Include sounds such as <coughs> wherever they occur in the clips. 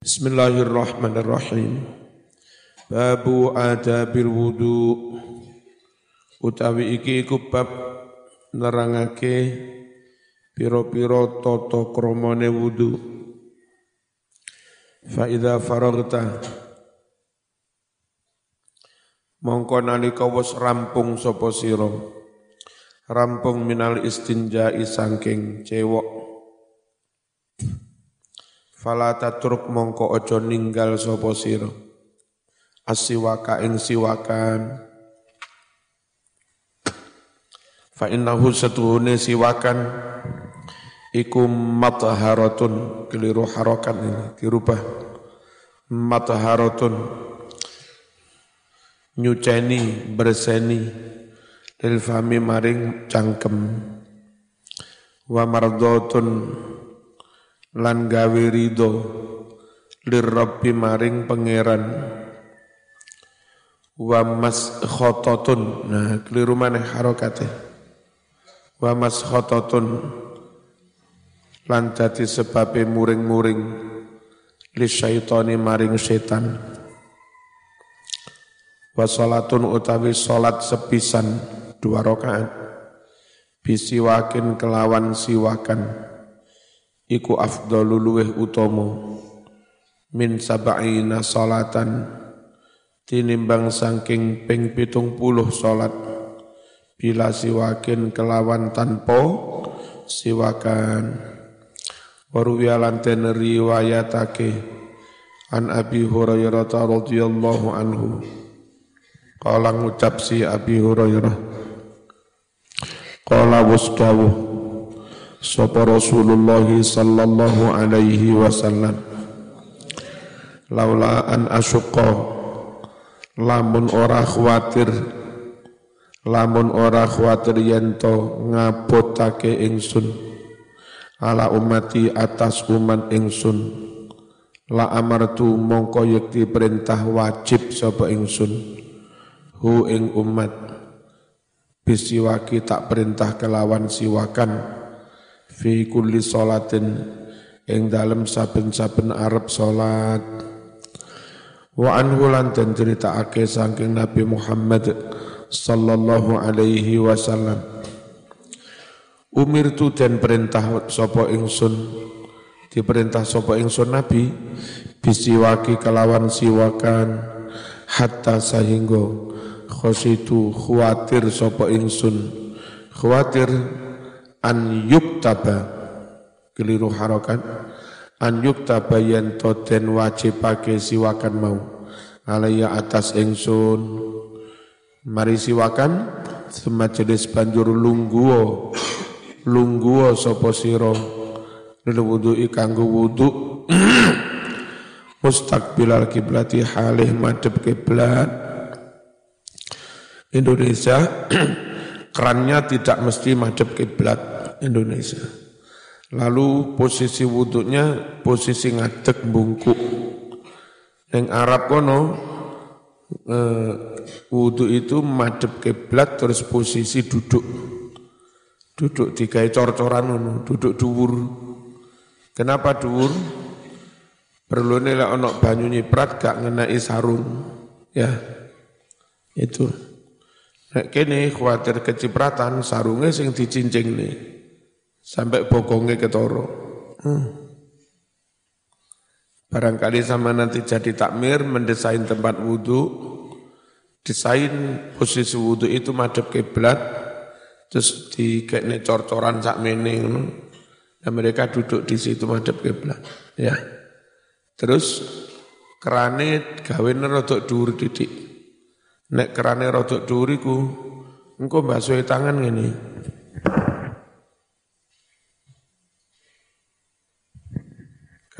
Bismillahirrahmanirrahim. Babu adabil wudu utawi iki iku bab nerangake piro-piro toto kromone wudu. Fa idza faragta mongko nalika wis rampung sapa sira rampung minal istinja'i sangking cewek Fala tatruk mongko ojo ninggal sapa sira. Asiwaka ing siwakan. Fa innahu satuhune siwakan iku matharatun keliru harokan ini dirubah matharatun nyuceni berseni lil fami maring cangkem wa mardotun lan gawe ridho lirrabbi maring pangeran. Wa mas khotatun nah keliru maneh harokate wa mas khotatun lan dadi sebabe muring-muring li syaitani maring setan. Wa salatun utawi salat sepisan dua rakaat. Bisiwakin kelawan siwakan iku afdalu luweh utama. Min sab'ina salatan. Tinimbang saking ping pitung puluh salat. Bila siwakin kelawan tanpa siwakan. Waruwiya lan riwayatake. An Abi Hurairah radhiyallahu anhu. Kala ngucap si Abi Hurairah. Kala wasdawuh sapa Rasulullah sallallahu alaihi wasallam. Laula an asyqa lamun ora khawatir lamun ora khawatir yen to ngabotake ingsun. Ala umati atas umat ingsun. La amartu mongko yekti perintah wajib sapa ingsun. Hu ing umat. Bisiwaki tak perintah kelawan siwakan fi kulli salatin ing dalem saben-saben arep salat. Wa anhu lan den critakake saking Nabi Muhammad sallallahu alaihi wasallam. Umirtu den perintah sapa ingsun diperintah sapa ingsun Nabi bisiwaki kelawan siwakan hatta sahingga khositu khawatir sapa ingsun. Khawatir an yuktaba. Keliru harokan an yuktaba yen to den wajibake siwakan mau. Alaya atas ingsun mari siwakan. Semajelis banjur lungguo. Lungguo sapa sira lil wudu'i kanggo wudu. Mustaqbilal kiblati halih madhep kiblat. Indonesia <clears throat> kerannya tidak mesti madhep kiblat Indonesia. Lalu posisi wudhunya posisi ngadek bungkuk. Yang Arab kono eh, wudhu itu madep kiblat terus posisi duduk. Duduk digawe cor-coran ngono, duduk dhuwur. Kenapa dhuwur? Perlu nih lah onok banyu nyiprat gak ngenai sarung. Ya, itu. Nek kene khawatir kecipratan sarungnya sing dicincing nih sampai bokongnya ketoro. Hmm. Barangkali sama nanti jadi takmir mendesain tempat wudhu, desain posisi wudhu itu madep kiblat, terus di kayak cor-coran sak mening, dan mereka duduk di situ madep kiblat. Ya, terus kerane gawe rodok dhuwur didik. Nek kerane rodok dhuwur iku engko mbasuh tangan ngene.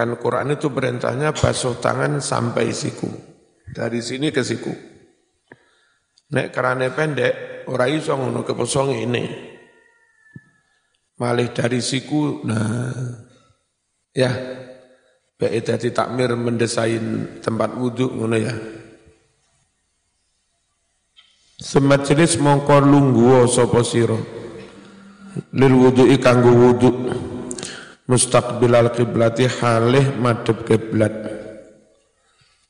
Kan Quran itu perintahnya basuh tangan sampai siku. Dari sini ke siku. Nek kerane pendek, ora iso ngono keposong ini. Malih dari siku, nah ya, baik tadi takmir mendesain tempat wudhu ngono ya. Semajelis mongkor lungguo sopo siro. Lil wudhu kanggo wudhu mustaqbilal kiblati halih madhep kiblat.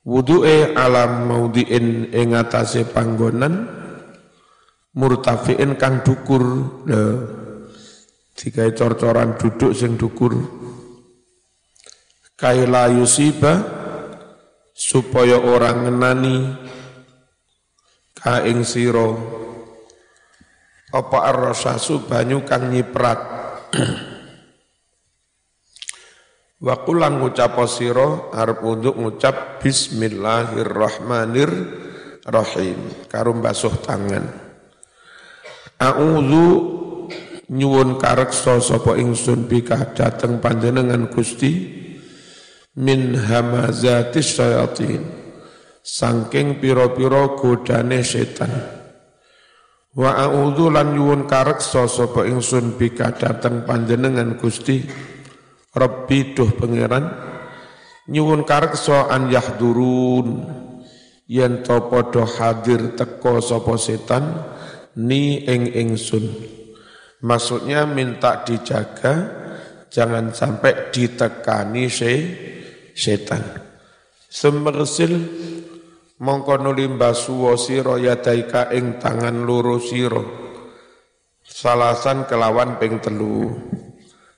Wudu'e alam maudhi'in ing atase panggonan murtafiin kang dukur. Le digawe cor-coran duduk sing dukur. Kaila yusiba supaya orang ngenani ka ing sira. Apa ar-rasasu banyu kang nyiprat <clears throat> Wa kulang ngucap sira arep untuk ngucap bismillahirrahmanirrahim karo basuh tangan. A'udzu nyuwun kareksa sapa ingsun bika dateng panjenengan Gusti min hamazatis syayatin saking pira-pira godane setan. Wa a'udzu lan nyuwun kareksa sapa ingsun bika dateng panjenengan Gusti Rabbi duh pangeran. Nyuwun kareksa an yahdurun. Yen to padha hadir teko sapa setan ni ing ingsun. Maksudnya minta dijaga jangan sampai ditekani se setan. Semersil mongko nuli mbasuwa sira yadaika ing tangan loro sira. Salasan kelawan ping telu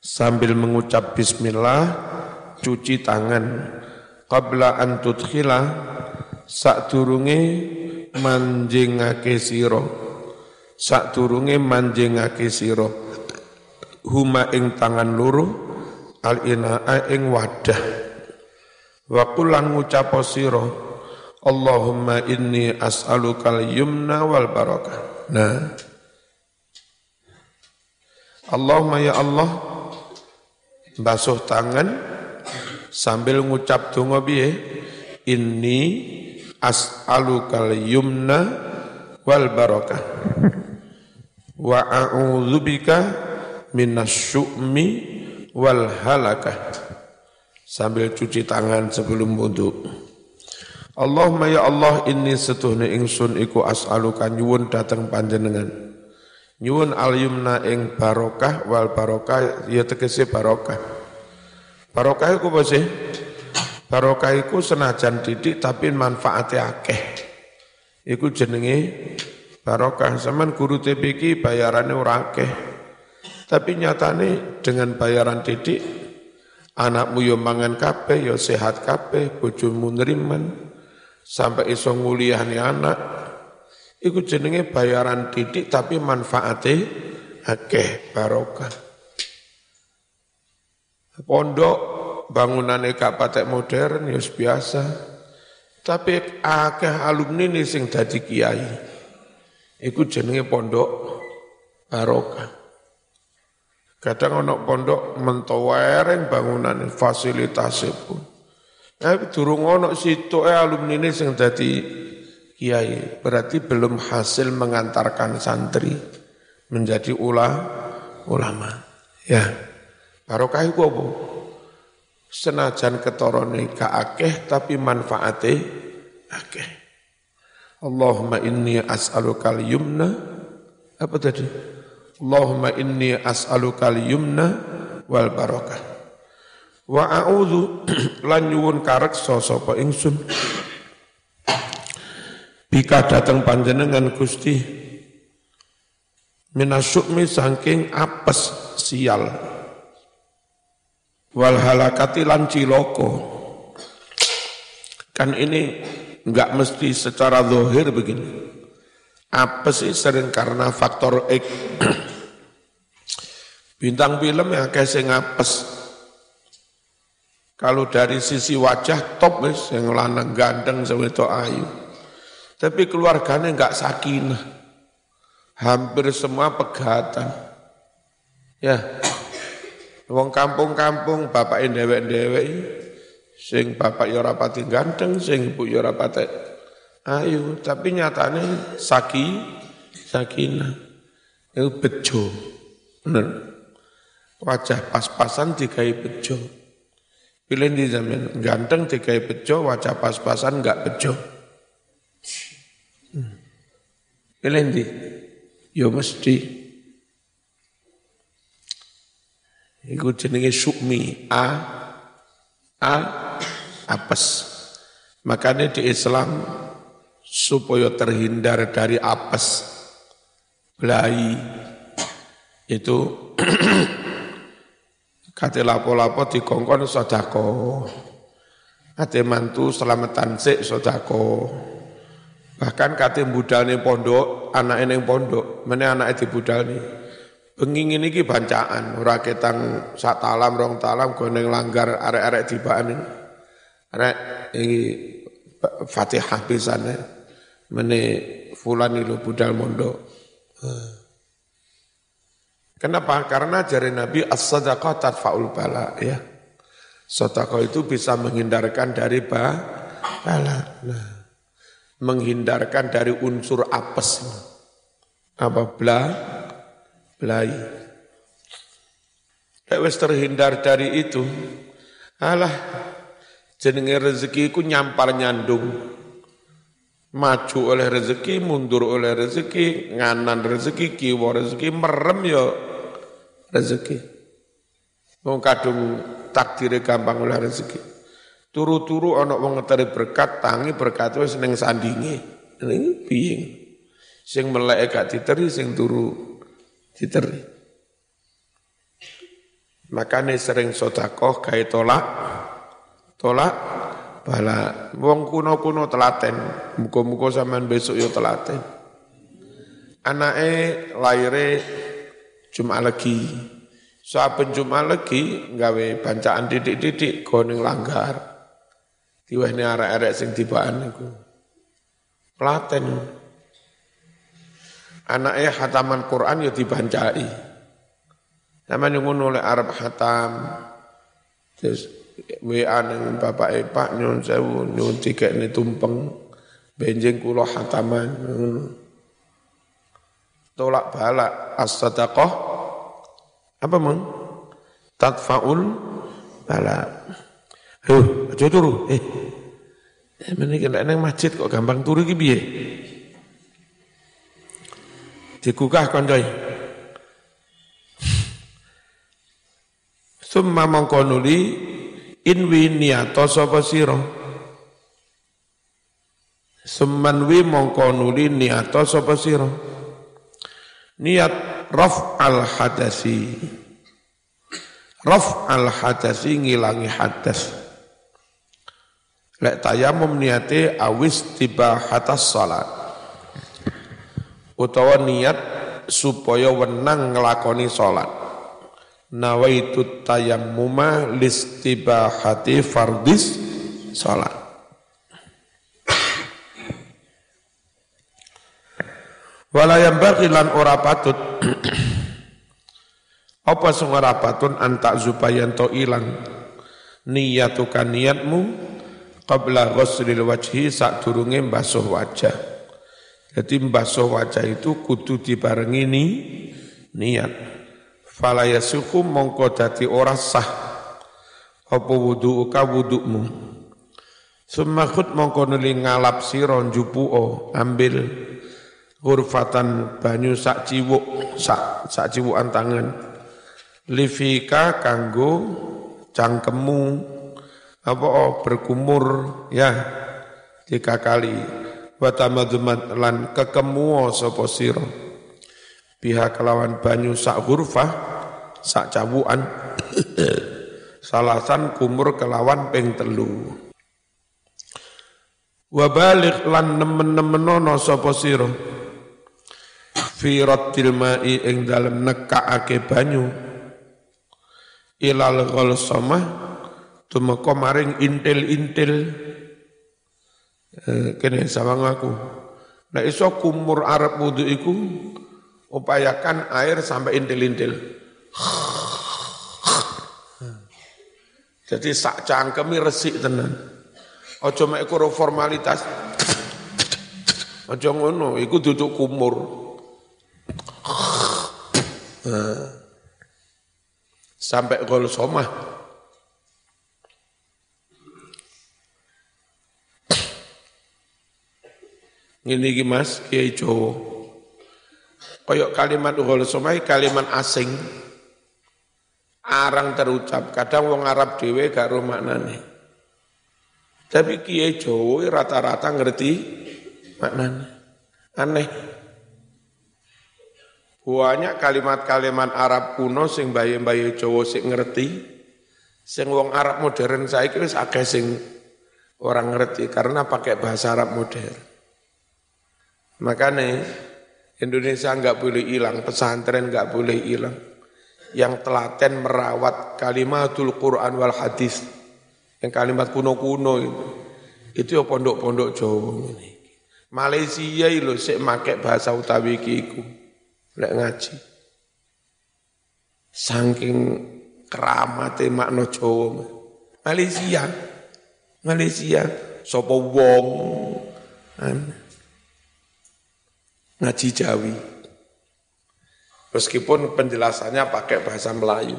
sambil mengucap bismillah cuci tangan. Qabla an tudkhila sadurunge manjingake sira. Sadurunge manjingake sira. Huma ing tangan loro al inaa ing wadah. Wa qulan ngucap sira Allahumma inni as'alukal yumna wal barakah nah. Allahumma ya Allah basuh tangan sambil ngucap donga piye? Inni as'alukal yumna wal barakah. Wa a'udzubika minasyu'mi wal halakah. Sambil cuci tangan sebelum wudu Allahumma ya Allah inni setuhne ingsun iku as'aluka nyuwun dateng panjenengan nyuwun al yumna ing barokah wal barokah ya tegese barokah. Barokah iku apa sih? Barokah iku senajan didik tapi manfaatnya akeh. Iku jenenge barokah. Zaman guru TPK bayarannya ora akeh. Tapi nyatane dengan bayaran didik anakmu yo mangan kabeh yo sehat kabeh bojomu neriman sampai iso nguliahni anak Iku jenenge bayaran titik tapi manfaatnya akeh barokah. Pondok bangunan gak patek modern ya biasa. Tapi akeh alumni nih sing dadi kiai. Iku jenenge pondok barokah. Kadang ono pondok mentowereng bangunan fasilitasnya pun. Tapi durung ono situ eh alumni ini sing dadi kiai berarti belum hasil mengantarkan santri menjadi ula, ulama. Ya. Barokah itu apa? Senajan ketorone ka akeh tapi manfaate akeh. Allahumma inni as'aluka yumna. Apa tadi? Allahumma inni as'aluka yumna wal barakah wa a'udzu <clears throat> lan nyuwun kareksa sapa ingsun Bika datang panjenengan Gusti. Minasukmi saking apes sial. Wal halakati lan ciloko. Kan ini enggak mesti secara zahir begini. Apes sih sering karena faktor X. <clears throat> Bintang film yang kayak sing apes. Kalau dari sisi wajah top wis yang lanang gandeng sewetok ayu tapi keluarganya enggak sakinah. Hampir semua pegatan. Ya. Wong kampung-kampung bapak dewek-dewek sing bapak ya ora pati ganteng, sing ibu ya ora pati ayu, tapi nyatane saki sakinah. Itu bejo. Bener. Wajah pas-pasan digawe bejo. Pilih di zaman ganteng digawe bejo, wajah pas-pasan enggak bejo. Pilih di, Ya mesti. Iku jenenge sukmi. A, A, apes. Makanya di Islam supaya terhindar dari apes, belai, itu <clears throat> kate lapo-lapo dikongkon sodako. Kate mantu selamatan sik sodako. Bahkan kate budalne pondok, anak ning pondok, meneh anake dibudalne. Bengi ngene iki bancaan, ora ketang sak talam rong talam goneng langgar arek-arek dibaan. Arek iki Fatihah pisane. Mene fulan ilu budal mondok. Kenapa? Karena jari Nabi as-sadaqah tadfa'ul bala ya. Sedekah itu bisa menghindarkan dari bala. Nah, menghindarkan dari unsur apes. Apa bla? Belai. Lek terhindar dari itu, alah jenenge rezeki ku nyampar nyandung. Maju oleh rezeki, mundur oleh rezeki, nganan rezeki, kiwa rezeki, merem ya rezeki. Wong kadung takdire gampang oleh rezeki. Turu-turu ana wong ngeteri berkat, tangi berkat wis ning sandinge. Ini piye? Sing melek gak diteri, sing turu diteri. Makanya sering sodakoh kaya tolak, tolak bala. Wong kuno-kuno telaten, muka-muka sampean besok yo telaten. Anake lahire cuma lagi. Saben cuma lagi gawe bancaan didik-didik goning langgar. Diwehne arek-arek sing tibaan niku. Telaten. Anaknya hataman Quran ya dibancai. Sama yang ngono oleh Arab hatam. Terus WA ning bapak Pak nyun sewu nyun tikekne tumpeng benjing kula hataman. Tolak balak as-sadaqah apa mong? Tadfaul bala. Huh, aja turu. Eh. Eh meniki lek nang masjid kok gampang turu iki piye? Digugah kandai. Summa mongko nuli inwi niyato sapa sira. Summan wi mongko nuli niyato sapa sira. Niat raf al hadasi. Raf al hadasi ngilangi hadas. Lek tayamum niate awis tiba hatas salat. Utawa niat supaya wenang ngelakoni salat. Nawaitu tayammuma listibahati fardis salat. Wala yang lan ora patut. <clears throat> Apa sing ora patut antak zupayan to ilang? Niyatukan niatmu qabla ghuslil wajhi sak durunge basuh wajah jadi membasuh wajah itu kudu dibarengi ni, niat. Fala yasuku mongko dadi ora sah apa wudu'uka wudu'mu. Sumakut mongko nuli ngalap sira njupuo ambil hurfatan banyu sak ciwuk sak sak ciwukan tangan. Livika kanggo cangkemmu apa oh, berkumur ya tiga kali. Wa tamadzumat lan kekemu sapa pihak kelawan banyu sak hurfah sak cabuan <coughs> salasan kumur kelawan ping telu. Wa balik lan nemen-nemenono sapa sira. Fi rattil ma'i ing dalem nekakake banyu. Ilal ghalsamah tumeka maring intil-intil Eh, kene sama ngaku. Nah iso kumur Arab wudhu iku upayakan air sampai intil-intil. Jadi sak cangkemi resik tenan. Ojo mek formalitas. Ojo ngono, iku duduk kumur. Sampai gol somah. Ini iki Mas Kiai Jowo. Koyok kalimat uhul somai kalimat asing. Arang terucap. Kadang wong Arab dhewe gak ro maknane. Tapi kiai Jawa rata-rata ngerti maknanya. Aneh. Banyak kalimat-kalimat Arab kuno sing bayi-bayi Jawa sing ngerti. Sing wong Arab modern saya wis akeh sing orang ngerti karena pakai bahasa Arab modern. Makanya Indonesia nggak boleh hilang, pesantren nggak boleh hilang. Yang telaten merawat kalimatul Quran wal hadis yang kalimat kuno-kuno itu. Itu ya pondok-pondok Jawa ini. Malaysia itu sik make bahasa utawi iku. Lek ngaji. Saking keramate makna Jawa. Malaysia. Malaysia sapa wong ngaji Jawi. Meskipun penjelasannya pakai bahasa Melayu.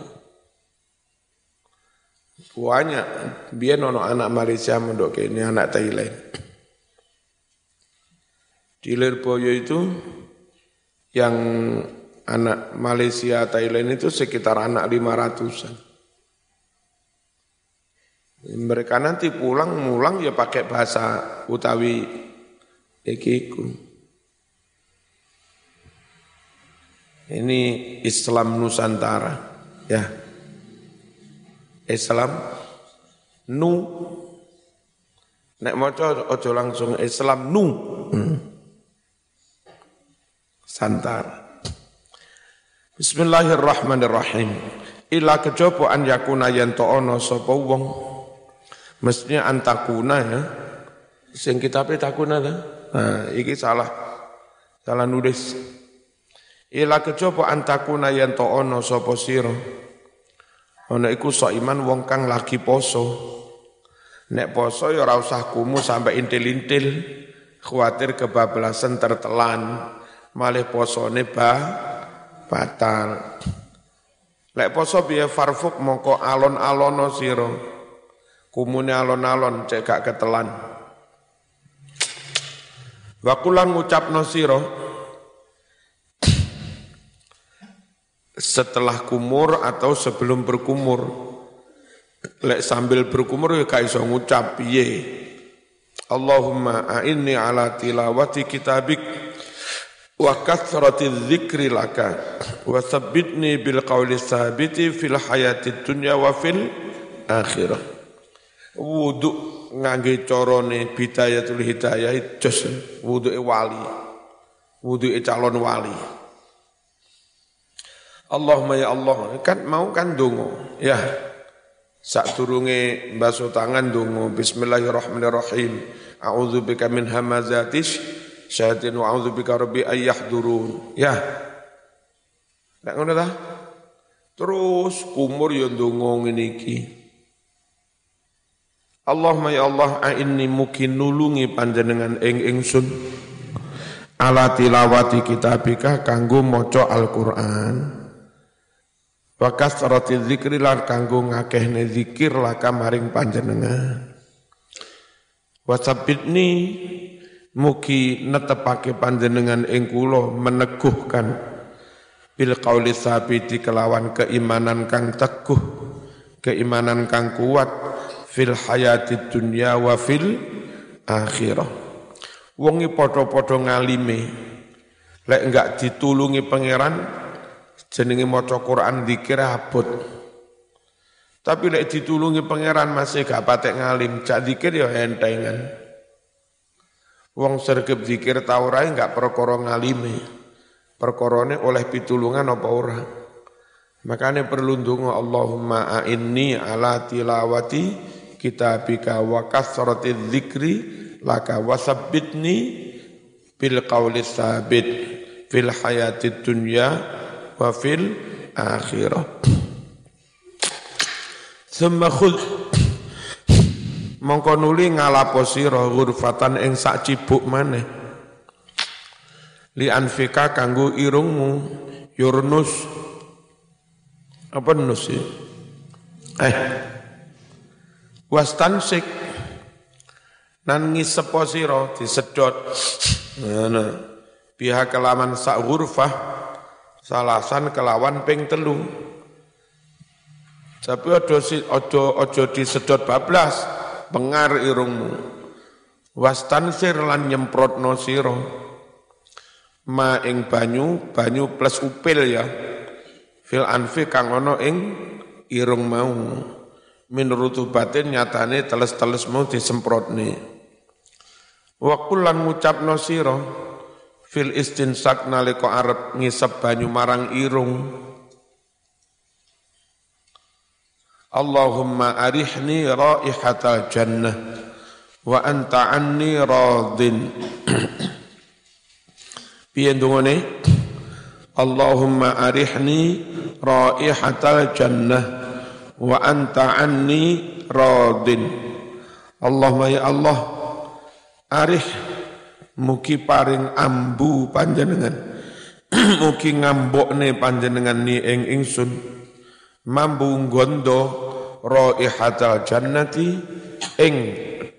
Banyak. Biar nono anak Malaysia mendok ini anak Thailand. Di Lirboyo itu yang anak Malaysia Thailand itu sekitar anak lima ratusan. Mereka nanti pulang mulang ya pakai bahasa Utawi ikiku. Ini Islam Nusantara, ya. Islam nu. Nek maca aja langsung Islam nu. Hmm. santar Bismillahirrahmanirrahim. Ila kejopo an yakuna yen to ana sapa wong. Mestinya antakuna ya. Sing kitabe takuna ta. Nah iki salah salah nulis ila kejopo antakuna yen to ana sapa sira Ana iku iman wong kang lagi poso. Nek poso ya ora usah kumu sampai intil-intil, khawatir kebablasan tertelan, malih posone ba batal. Lek poso biya farfuk mongko alon-alono sira. Kumune alon-alon cek gak ketelan. Wakulan ngucapno sira setelah kumur atau sebelum berkumur. Lek sambil berkumur ya kaiso ngucap piye. Allahumma a'inni ala tilawati kitabik wa kathrati dzikri laka wa thabbitni bil qawli sabiti fil hayati dunya wa fil akhirah. Wudu ngangge carane bidayatul hidayah jos wuduke wali. Wuduke calon wali. Allahumma ya Allah. Kan mau kan dungo ya. Sak turunge baso tangan dungo Bismillahirrahmanirrahim. Bika min hamazatis syaitin wa bika rabbi ayyahdurun. Ya. Nek ngono ta? Terus kumur yo ndonga ngene iki. Allahumma ya Allah a'inni mukin nulungi panjenengan ing ingsun. Ala tilawati kitabika kanggo maca Al-Qur'an Wa kasrati dzikri lan kanggo ngakehne zikir laka maring panjenengan. Sabitni mugi netepake panjenengan ing kula meneguhkan bil qauli sabiti kelawan keimanan kang teguh, keimanan kang kuat fil hayati dunya wa fil akhirah. Wongi padha-padha ngalime lek enggak ditulungi pangeran jenenge maca Quran dikir abot. Tapi lek ditulungi pangeran masih gak patek ngalim, cak dikir ya entengan. Wong sergep dikir tau rai gak perkara ngalime. Perkorone oleh pitulungan apa ora. Makanya perlu ndonga Allahumma a'inni ala tilawati kitabika wa kasrati dzikri laka wasabbitni bil qawli sabit fil hayati dunya wa fil akhirah. Summa khud mongko nuli ngalapo sira ghurfatan ing sak cibuk maneh. Li anfika kanggo irungmu yurnus apa nus ya? Eh wastansik nan ngisepo sira disedot. Nah, pihak kelaman sak ghurfah salasan kelawan ping telu. Tapi ojo ojo ojo disedot bablas, pengar irungmu. Wastansir lan nyemprotno sira. Ma ing banyu banyu plus upil ya. Fil anfi kang ana ing irung mau. Min rutubatin nyatane teles-teles mau disemprotne. Wa kullan ngucapno fil istinsak nalika arep ngisep banyu marang irung. Allahumma arihni raihatal jannah wa anta anni radin <clears throat> piye ndungane Allahumma arihni raihatal jannah wa anta anni radin Allahumma ya Allah arih mugi paring ambu panjenengan. <clears throat> Mugi ngambokne panjenengan ni ing ingsun. Mambu gondo raihatal jannati ing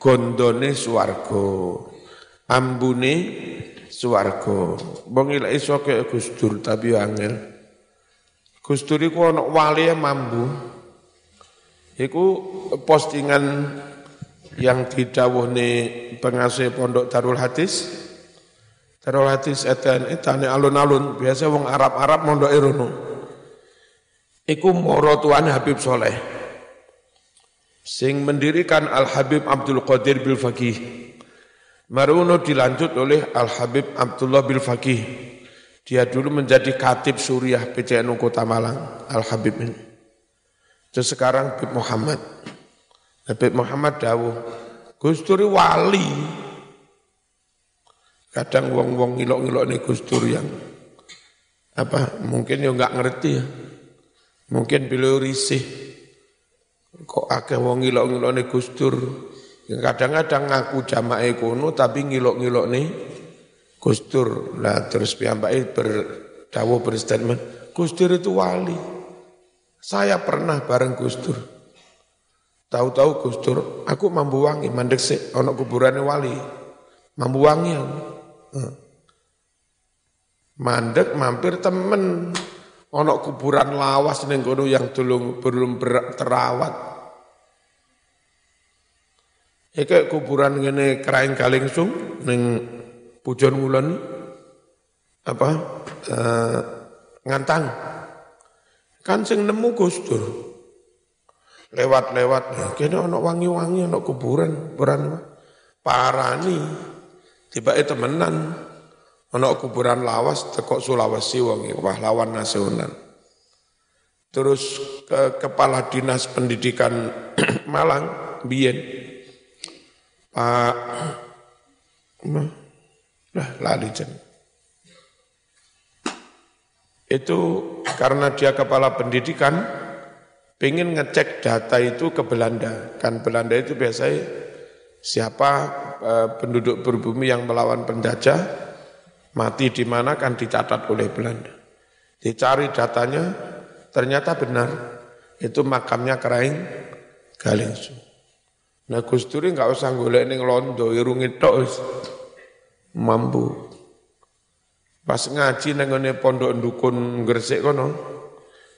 gondone swarga. Ambune swarga. Wong ilek iso kaya Gusdur tapi angel. Gusdur iku ana wali mambu. Iku postingan yang didawuhne pengasuh pondok Darul Hadis Darul Hadis eten etane alun-alun biasa wong Arab-Arab mondok irono Iku moro tuan Habib Soleh. Sing mendirikan Al Habib Abdul Qadir bil Faqih. Maruno dilanjut oleh Al Habib Abdullah bil Faqih. Dia dulu menjadi katib Suriah PCNU Kota Malang, Al Habib ini. Terus sekarang Habib Muhammad. Habib Muhammad Dawuh, Gusturi wali. Kadang wong-wong ngilok-ngilok ini Gusturi yang apa mungkin ya nggak ngerti ya Mungkin beliau risih. Kok akeh wong ngilok-ngilokne Gustur. Kadang-kadang ngaku jamaah kono tapi ngilok-ngilokne Gustur. Nah terus piyambake berdawuh berstatement, Gustur itu wali. Saya pernah bareng Gustur. Tahu-tahu Gustur, aku mampu wangi mandek ono kuburannya wali. Mampu wangi aku. Mandek mampir temen Ono kuburan lawas ning kono yang belum belum terawat. Iki kuburan ngene Krain Kalingsung ning Pujon Ngulon apa uh, ngantang. Kan sing nemu Gus Dur. Lewat-lewat ya, kene ono wangi-wangi ono kuburan, kuburan parani. Tiba temenan Ono kuburan lawas tekok Sulawesi wong pahlawan nasional. Terus ke kepala dinas pendidikan <clears throat> Malang Bien Pak lah lali jen. Itu karena dia kepala pendidikan pengen ngecek data itu ke Belanda. Kan Belanda itu biasanya siapa eh, penduduk berbumi yang melawan penjajah mati di mana kan dicatat oleh Belanda. Dicari datanya, ternyata benar. Itu makamnya Keraing Galingsu. Nah Gus Duri nggak usah golek ning londo, irungi tok mampu. Pas ngaji nengone pondok dukun Gresik kono,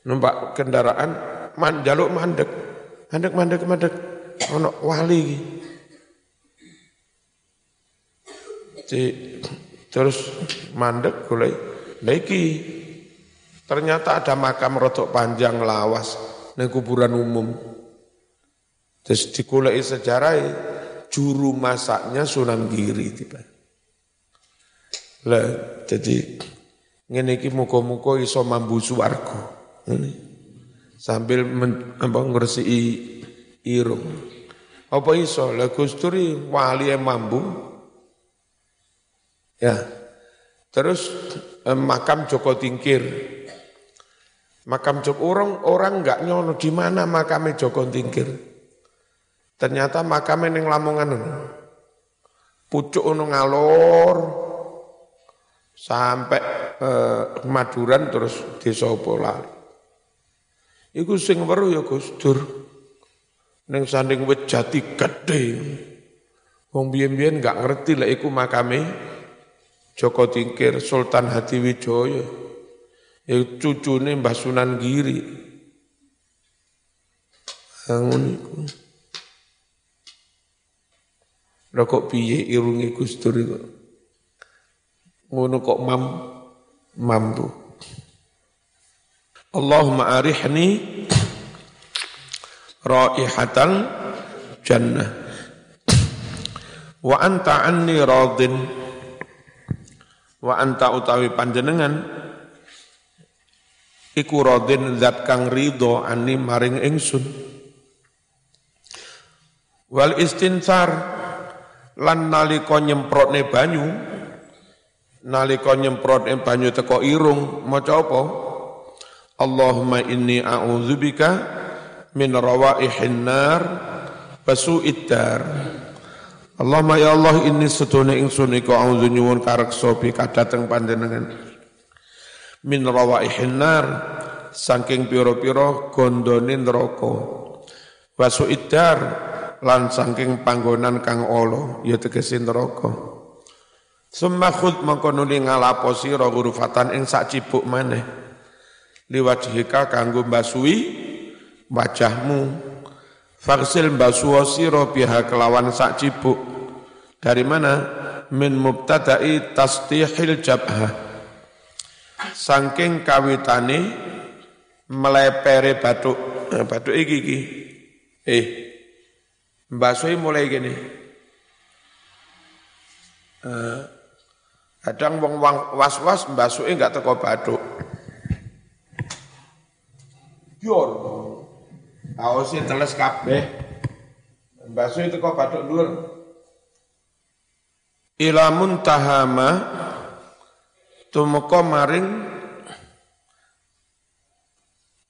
numpak kendaraan man jaluk mandek. Mandek mandek mandek ono wali iki. Terus mandek golek. Lagi ternyata ada makam rotok panjang lawas ning kuburan umum. Terus dikulai sejarah juru masaknya Sunan Giri tiba. Lah jadi ngene iki muga-muga iso mambu swarga. Ini sambil men, apa ngresiki irung. Apa iso? Lah Gusturi wali mambu Ya. Terus eh, makam Joko Tingkir. Makam Joko orang orang nggak nyono di mana makamnya Joko Tingkir. Ternyata makamnya neng Lamongan. Pucuk ono ngalor sampai eh, Maduran terus desa Polali. Iku sing weruh ya Gus Dur. Ning sanding wit jati gedhe. Wong biyen-biyen gak ngerti lah iku makame Joko Tingkir Sultan Hatiwijaya ya cucune Mbah Sunan Giri bangun iku Rokok piye irungi Gustur itu. Ngono kok mam mampu. Allahumma arihni raihatal jannah. Wa anta anni radin. Wa anta utawi panjenengan iku radin zat kang ridho ani maring ingsun. Wal istinsar lan nalika nyemprotne banyu nalika nyemprotne banyu teko irung maca apa Allahumma inni a'udzubika min rawaihin nar basu'id dar. Allahumma ya Allah ini sedune ingsun iku auzu nyuwun kareksa bi kadhateng panjenengan. Min rawaihin nar saking pira-pira gondone neraka. Basu'id dar lan saking panggonan kang ala ya tegese neraka. Summa khud mangko nuli ngalapo sira ing sak cipuk maneh liwajhika kanggo mbasui wajahmu Faksil mbasuwa sira biha kelawan sak. Dari mana? Min mubtada'i tastihil jabha. Saking kawitane melepere batuk. Nah, batuk iki iki. Eh. Mbasuhi mulai gini. Uh, kadang wong was-was mbasuhi enggak teko batuk. Yor. Aosi teles kabeh. Baso itu kok batuk dhuwur. Ila muntahama tumeka maring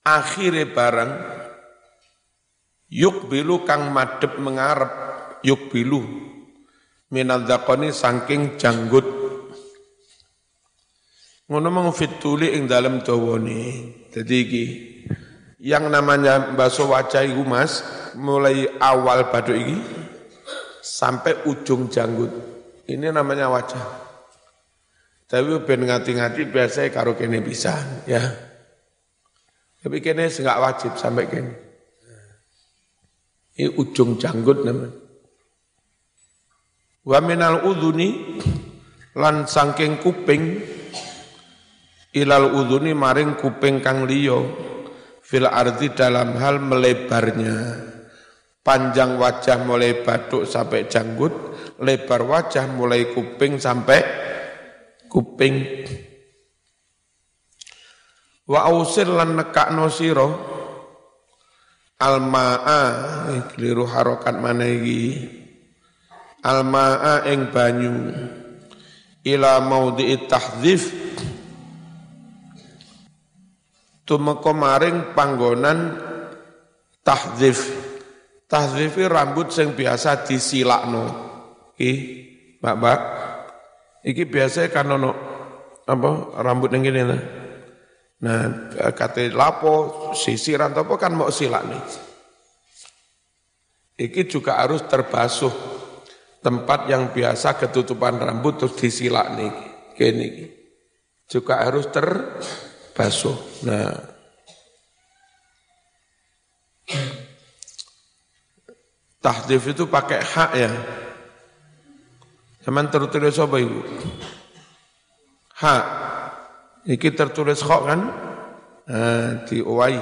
akhire barang yuk bilu kang madep mengarep yuk bilu minadzakoni saking janggut ngono mung fituli ing dalem dawane dadi iki yang namanya bakso wajah itu mas, mulai awal batu ini sampai ujung janggut. Ini namanya wajah. Tapi ben ngati-ngati biasanya karo kene bisa, ya. Tapi kene enggak wajib sampai kene. Ini ujung janggut namanya. Wa minal udhuni lan sangking kuping ilal udhuni maring kuping kang liya fil arti dalam hal melebarnya. Panjang wajah mulai batuk sampai janggut, lebar wajah mulai kuping sampai kuping. Wa ausir lan nekakno sira almaa keliru harokat mana iki almaa ing banyu ila maudhi'i tahdzif tumeka maring panggonan tahdzif. Tahdzif rambut sing biasa disilakno. Iki, Mbak-mbak. Iki biasa kan ono apa rambut yang gini nah. Nah, kate lapo sisiran apa kan mau silak nih. Iki juga harus terbasuh. Tempat yang biasa ketutupan rambut terus disilak nih. Gini. Juga harus ter basuh. Nah, tahdif itu pakai hak ya. Zaman tertulis apa ibu? Hak. Iki tertulis kok kan? Nah, di uwai.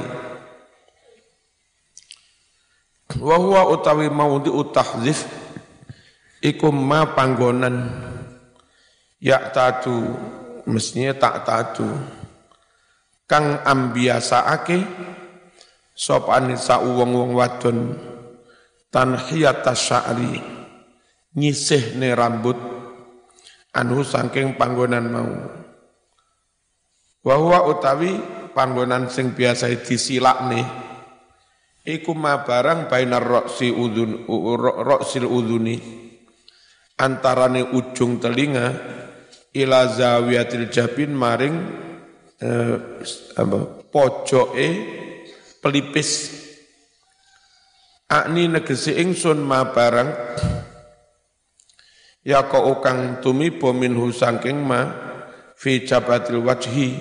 Wa huwa utawi maudi utahdif iku ma panggonan ya tatu mestinya tak tatu kang ambiasaake sop anisa wong-wong wadon tanhiyata sya'ri nyisihne rambut anu saking panggonan mau. Wa utawi panggonan sing biasa disilakne iku ma barang bainar roksi udun roksil uduni antarane ujung telinga ila zawiyatil jabin maring eh, apa? Pojoke pelipis. Akni negesi ingsun ma barang. Ya kau kang tumibo minhu sangking ma fi jabatil wajhi.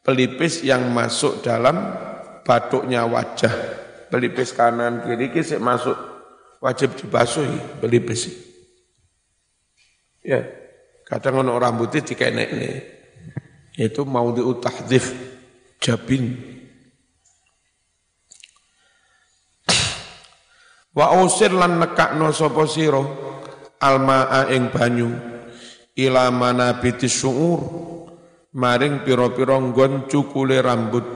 Pelipis yang masuk dalam batuknya wajah. Pelipis kanan kiri kisik masuk wajib dibasuhi pelipis. Ya, kadang ono rambutnya nih. Itu mau diutahdif jabin. Wa usir lan nekakno sapa sira? Almaa ing banyu ila manabiti suur maring pira-pira nggon cukule rambut.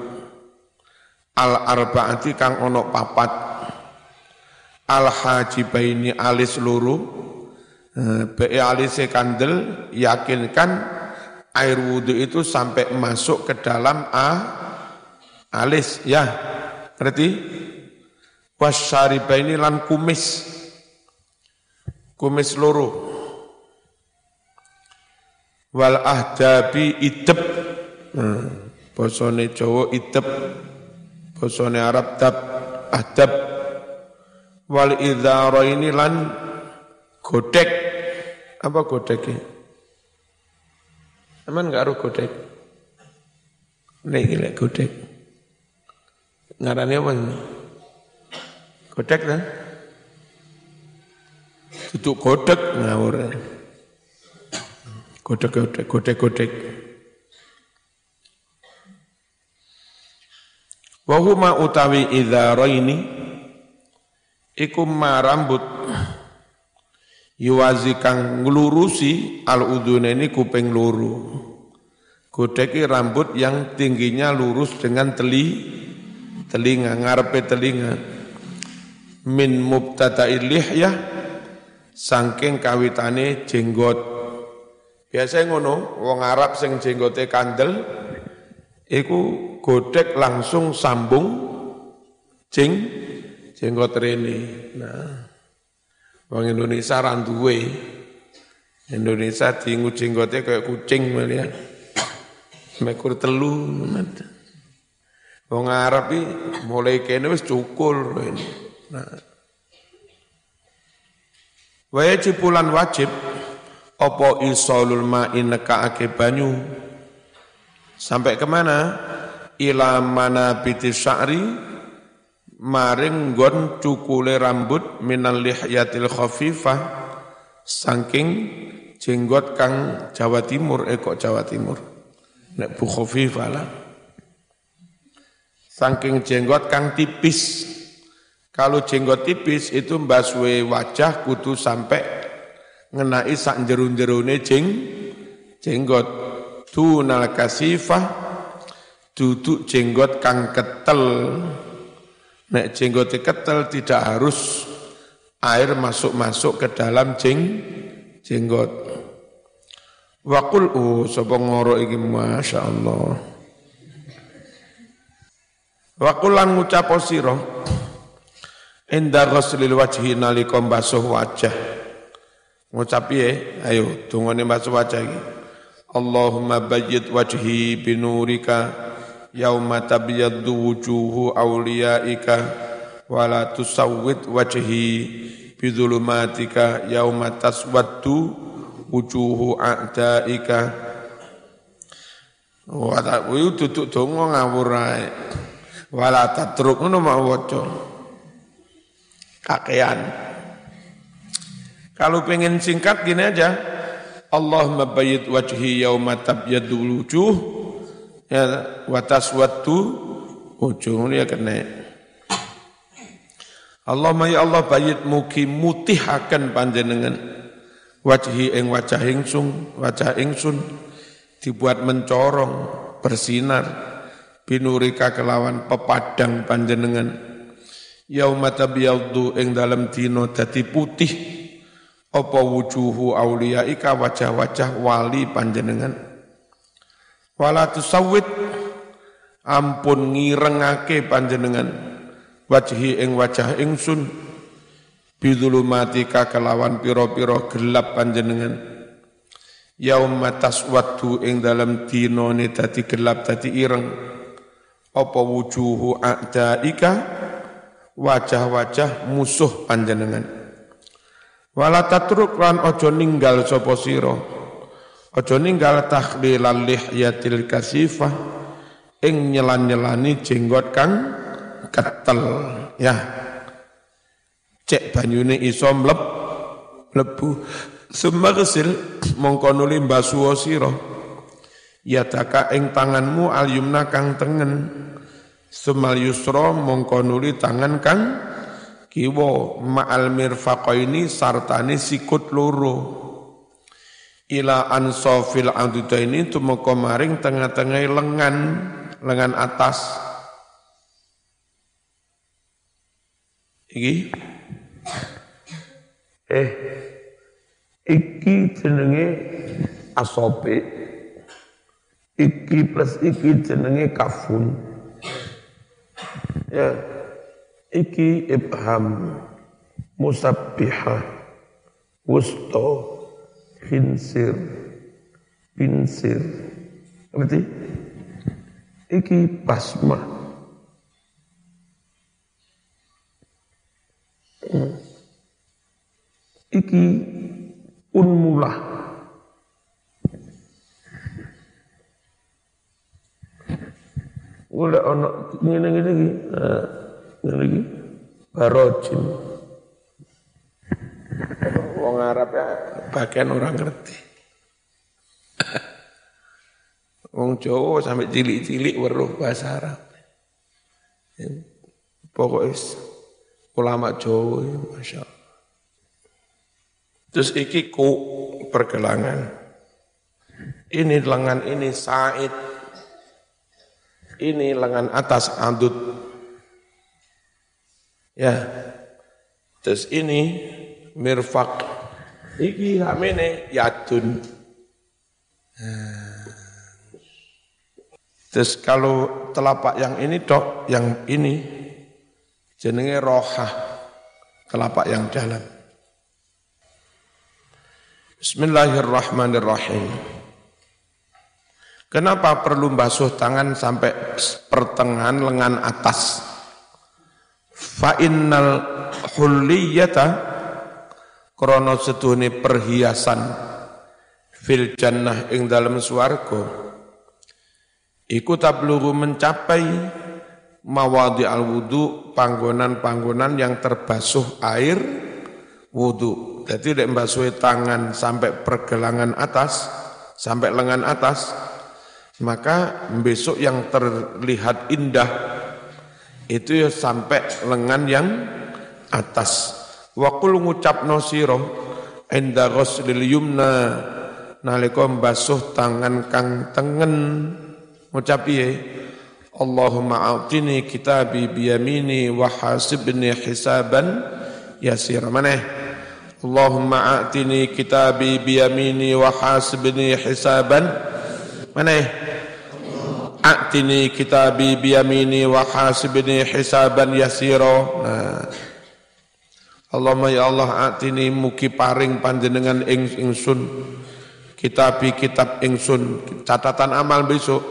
Al arbaati kang ono papat. Al hajibaini alis luru eh, be alise kandel yakinkan air wudhu itu sampai masuk ke dalam a alis ya. Berarti wasyaribaini lan kumis. Kumis loro. Wal ahdabi idep. Hmm, bosone Jawa idep. Bosone Arab tab ahdab. Wal idharaini lan godek. Apa godek Aman gak aruh godek? Nek gila godek. Ngarani apa? Godek kan? Duduk godek ngawur. Godek, godek, godek, godek. Wahuma utawi ini iku ma rambut yuwazi kang nglurusi al ini kuping luru. Godeki rambut yang tingginya lurus dengan teli telinga ngarepe telinga min mubtada'il ya saking kawitane jenggot. Biasa ngono, wong Arab sing jenggote kandel iku godek langsung sambung jeng jenggot rene. Nah, wong Indonesia randuwe. Indonesia tinggu jenggote kayak kucing ya. Mekur telu. Wong Arab iki mulai kene wis cukul. Nah. Wajib bulan wajib opo isolul ma'i nekaake banyu sampai ke mana ila mana biti sya'ri maring gon cukule rambut minal lihyatil khafifah saking jenggot kang Jawa Timur eko eh Jawa Timur. Nek bu khafifah lah. Saking jenggot kang tipis. Kalau jenggot tipis itu mbaswe wajah kudu sampai ngenai sak jerun-jerune jeng jenggot. Tunal kasifah duduk jenggot kang ketel nek jenggot ketel tidak harus air masuk-masuk ke dalam jeng jenggot Wakul oh sapa ngoro iki masyaallah Wakul lan ngucap sira Inda ghuslil wajhi nalika basuh wajah. Ngucap piye? Ayo dungane basuh wajah iki. Allahumma bayyid wajhi binurika yauma tabyaddu wujuhu awliyaika wa tusawwid wajhi bidzulumatika yauma taswaddu wujuhu a'daika. Wa ta duduk donga ngawur ae. Wala tatruk ngono mau waca kakean. Kalau pengen singkat gini aja, Allah mabayit wajhi yauma tabyadul wujuh ya wa taswaddu wujuh ini ya kena. Allah ya Allah bayit mugi mutihaken panjenengan. Wajhi ing wajah ingsun wajah ingsun dibuat mencorong bersinar binurika kelawan pepadang panjenengan. Yauma tabyaddu ing dalam dino dadi putih apa wujuhu auliyaika wajah-wajah wali panjenengan wala tusawwid ampun ngirengake panjenengan. Wajhi ing wajah ingsun. Bidzulumatika kelawan pira-pira gelap panjenengan. Yauma taswaddu ing dalam dinone dadi gelap dadi ireng. Apa wujuhu a'daika? Wajah-wajah musuh panjenengan. Wala tatruk lan ojo ninggal sapa sira. Ojo ninggal takhlilal lihyatil kasifah ing nyelan-nyelani jenggot kang ketel. Ya. Cek banyune iso mleb lebu Summa kesil mongko nuli mbasuwa sira. Yadaka ing tanganmu al yumna kang tengen. Sumal yusra mongko nuli tangan kang kiwa. Ma'al mirfaqaini sartane sikut loro ila ansofil ini tumeka maring tengah-tengah lengan lengan atas. Iki. Eh iki jenenge asope iki plus iki jenenge kafun. Ya iki ibham musabbihah wusto khinsir pinsir berarti iki basmah iki unmulah Ula ana ngene-ngene iki. Ngene iki. Barojim. Wong Arab ya bagian orang ngerti. Wong Jawa sampai cilik-cilik weruh bahasa Arab. Pokoknya ulama Jawa, Masya Allah. Terus iki ku pergelangan. Ini lengan ini Said. Ini lengan atas adut. Ya. Terus ini mirfak. Iki hamene yadun. Terus kalau telapak yang ini dok, yang ini jenenge rohah, telapak yang dalam. Bismillahirrahmanirrahim. Kenapa perlu basuh tangan sampai pertengahan lengan atas? Fa innal hulliyata krana perhiasan fil jannah ing dalam swarga iku tablughu mencapai mawadi al wudu panggonan-panggonan yang terbasuh air wudu jadi lek mbasuhi tangan sampai pergelangan atas, sampai lengan atas, maka besok yang terlihat indah itu ya sampai lengan yang atas. Wakul ngucap nosiro enda ghuslil yumna nalika mbasuh tangan kang tengen. Ngucap piye? Allahumma a'tini kitabi biyamini wa hasibni hisaban yasir maneh Allahumma a'tini kitabi biyamini wa hasibni hisaban. Mana ya a'tini kitabi biyamini wa hasibni hisaban yasiro nah Allahumma ya Allah a'tini muki paring panjenengan ing ingsun. Kitabi kitab ingsun. Catatan amal besok.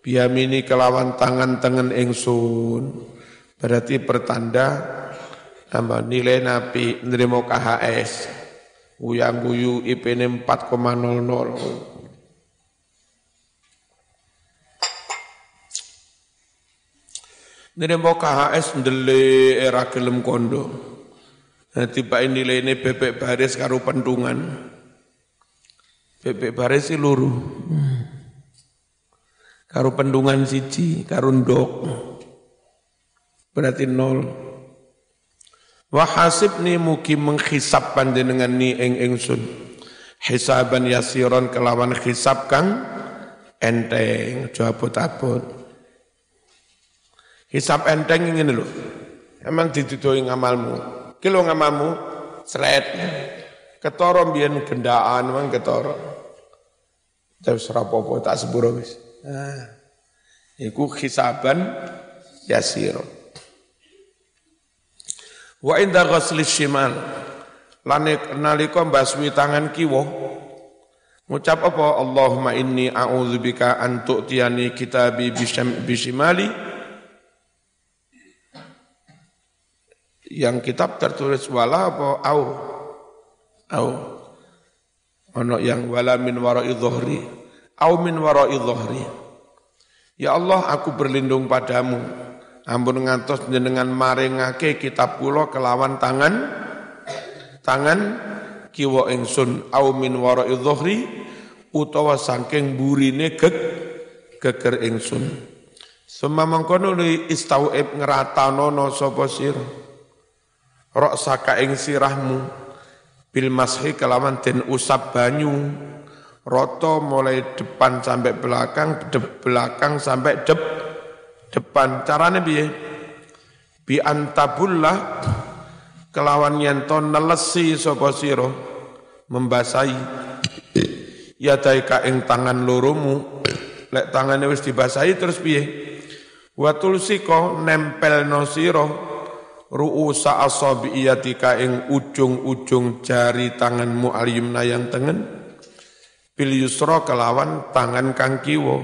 Biyamini kelawan tangan tangan ingsun. Berarti pertanda tambah nilai napi nerima KHS uyang guyu IP 4,00 Nerima KHS ndele era gelem kondo. Nah, tiba nilai ini bebek baris karo pendungan. Bebek baris si luru. Karo pendungan siji, karo ndok. Berarti nol. Wa hasibni mugi menghisab panjenengan ni ing ingsun. Hisaban yasiron kelawan hisab kang enteng, jabut-abut. Hisab enteng ngene lho. Emang didudoi ngamalmu. Ki lho ngamalmu sret. Ketara mbiyen gendaan mang ketara. Terus rapopo tak sepuro wis. Nah, iku hisaban yasiron. Wa inda ghasli shimal lan nalika mbasmi tangan kiwa ngucap apa Allahumma inni a'udzubika an tu'tiyani kitabi bishimali yang kitab tertulis wala apa au? Au. Ono yang wala min wara'i dhuhri. Au min wara'i dhuhri. Ya Allah aku berlindung padamu. Ampun ngantos jenengan maringake kitab kula kelawan tangan tangan kiwa ingsun. Au min wara'i dhuhri utawa saking burine geg geger ingsun. Suma mangkono li istauib ngeratanono sapa Rok saka ing sirahmu. Bil mashi kelawan den usap banyu. Roto mulai depan sampai belakang de belakang sampai dep depan. Carane piye? Bi antabullah kelawan yanto nelesi sapa sira? Membasahi. Ya daika ing tangan loromu lek tangane wis dibasahi terus piye? Wa tulsika nempelno sira ru'usa asabiyatika ing ujung-ujung jari tanganmu al-yumna yang tengen. Bil yusra kelawan tangan kang kiwa.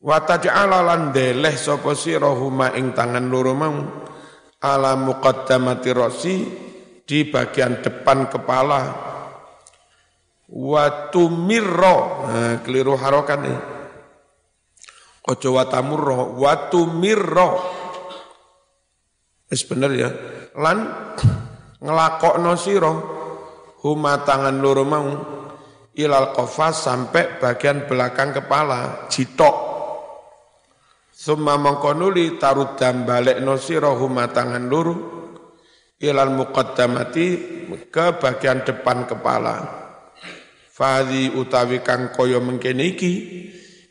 Wa taj'ala lan deleh sapa sira huma ing tangan loro mau. Ala muqaddamati rasi di bagian depan kepala. Wa tumirra. Nah, keliru harokan nih. Ojo wa tamurra. Wa tumirra wis bener ya lan ngelakokno sira huma tangan loro mau ilal qafas sampai bagian belakang kepala jitok Summa mengkonuli tarudam balik nosiro huma tangan luru ilal muqaddamati ke bagian depan kepala. Fadi utawi kang koyo mengkeniki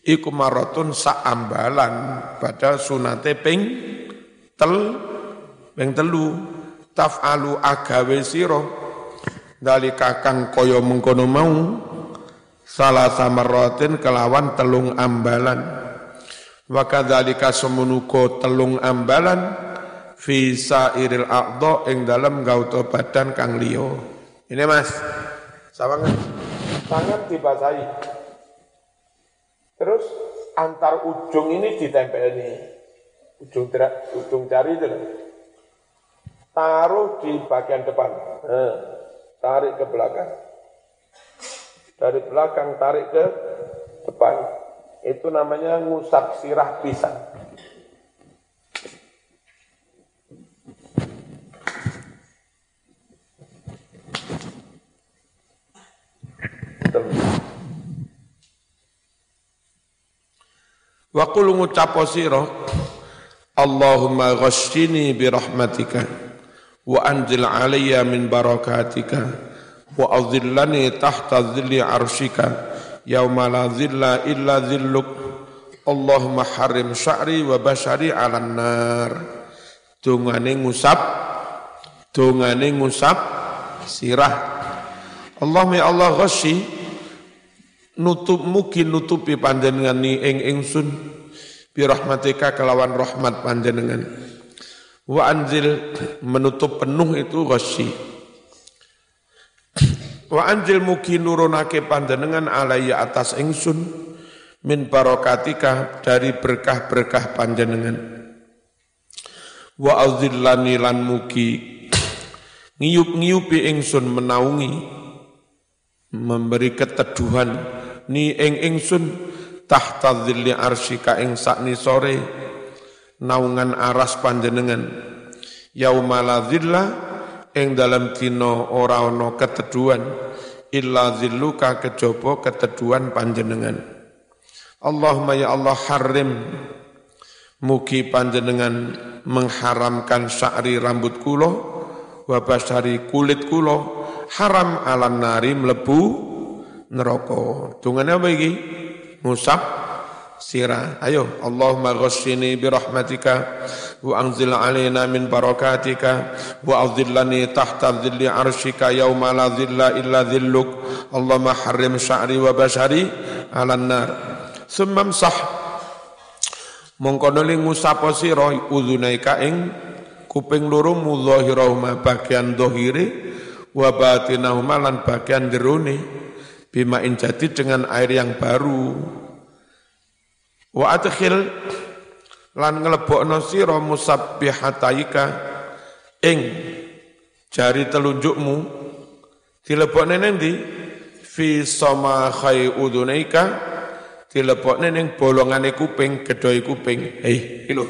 iku marotun saambalan pada sunate ping tel ping telu taf'alu agawe siro dari kakang koyo mengkono mau salah samarotin kelawan telung ambalan. Wa kadzalika semunuko telung ambalan fi sairil aqdo ing dalam gauto badan kang liya. Ini Mas. Sawangan. Tangan dibasahi. Terus antar ujung ini ditempel ini ujung terak, ujung jari itu taruh di bagian depan. Nah, tarik ke belakang. Dari belakang tarik ke depan. Itu namanya ngusap sirah pisang. Wa qul ngucapo sira Allahumma ghashini bi rahmatika wa anzil alayya min barakatika. Wa adhillani tahta dhilli arshika. Yauma la zilla illa zilluk. Allahumma harim sya'ri wa basyari 'alan nar. Dungane ngusap dungane ngusap sirah. Allahumma ya Allah ghasyi nutup mugi nutupi panjenengan ni ing ingsun. Bi rahmatika kelawan rahmat panjenengan wa anzil menutup penuh itu ghasyi Wa anjil mugi nurunake panjenengan alaiya atas ingsun min barokatika dari berkah-berkah panjenengan. Wa azillani lan mugi ngiyup-ngiyupi ingsun menaungi memberi keteduhan ni ing ingsun tahta dhilli arsyika ing sakni sore naungan aras panjenengan. Yauma la ing dalam dina ora ana keteduhan illa zilluka kejaba keteduhan panjenengan. Allahumma ya Allah harim mugi panjenengan mengharamkan sya'ri rambut kula wa basari kulit kula haram alam nari mlebu neraka. Dungane apa iki? Musab sirah. Ayo, Allahumma ghassini bi rahmatika wa anzil alaina min barakatika wa adhillani tahta dhilli arshika yawma la dhilla illa dhilluk. Allahumma harrim sya'ri wa bashari ala nar. Sumam sah mongkono ling ngusapa sira udhunaika ing kuping loro mudhahirahuma bagian dohire wa batinahuma lan bagian jerone bima jadi dengan air yang baru Wa adkhil lan nglebokno sira musabbihataika ing jari telunjukmu. Dilebokne ning ndi? Fi sama khai udunaika dilebokne ning bolongane kuping gedhoe kuping. Hei lho.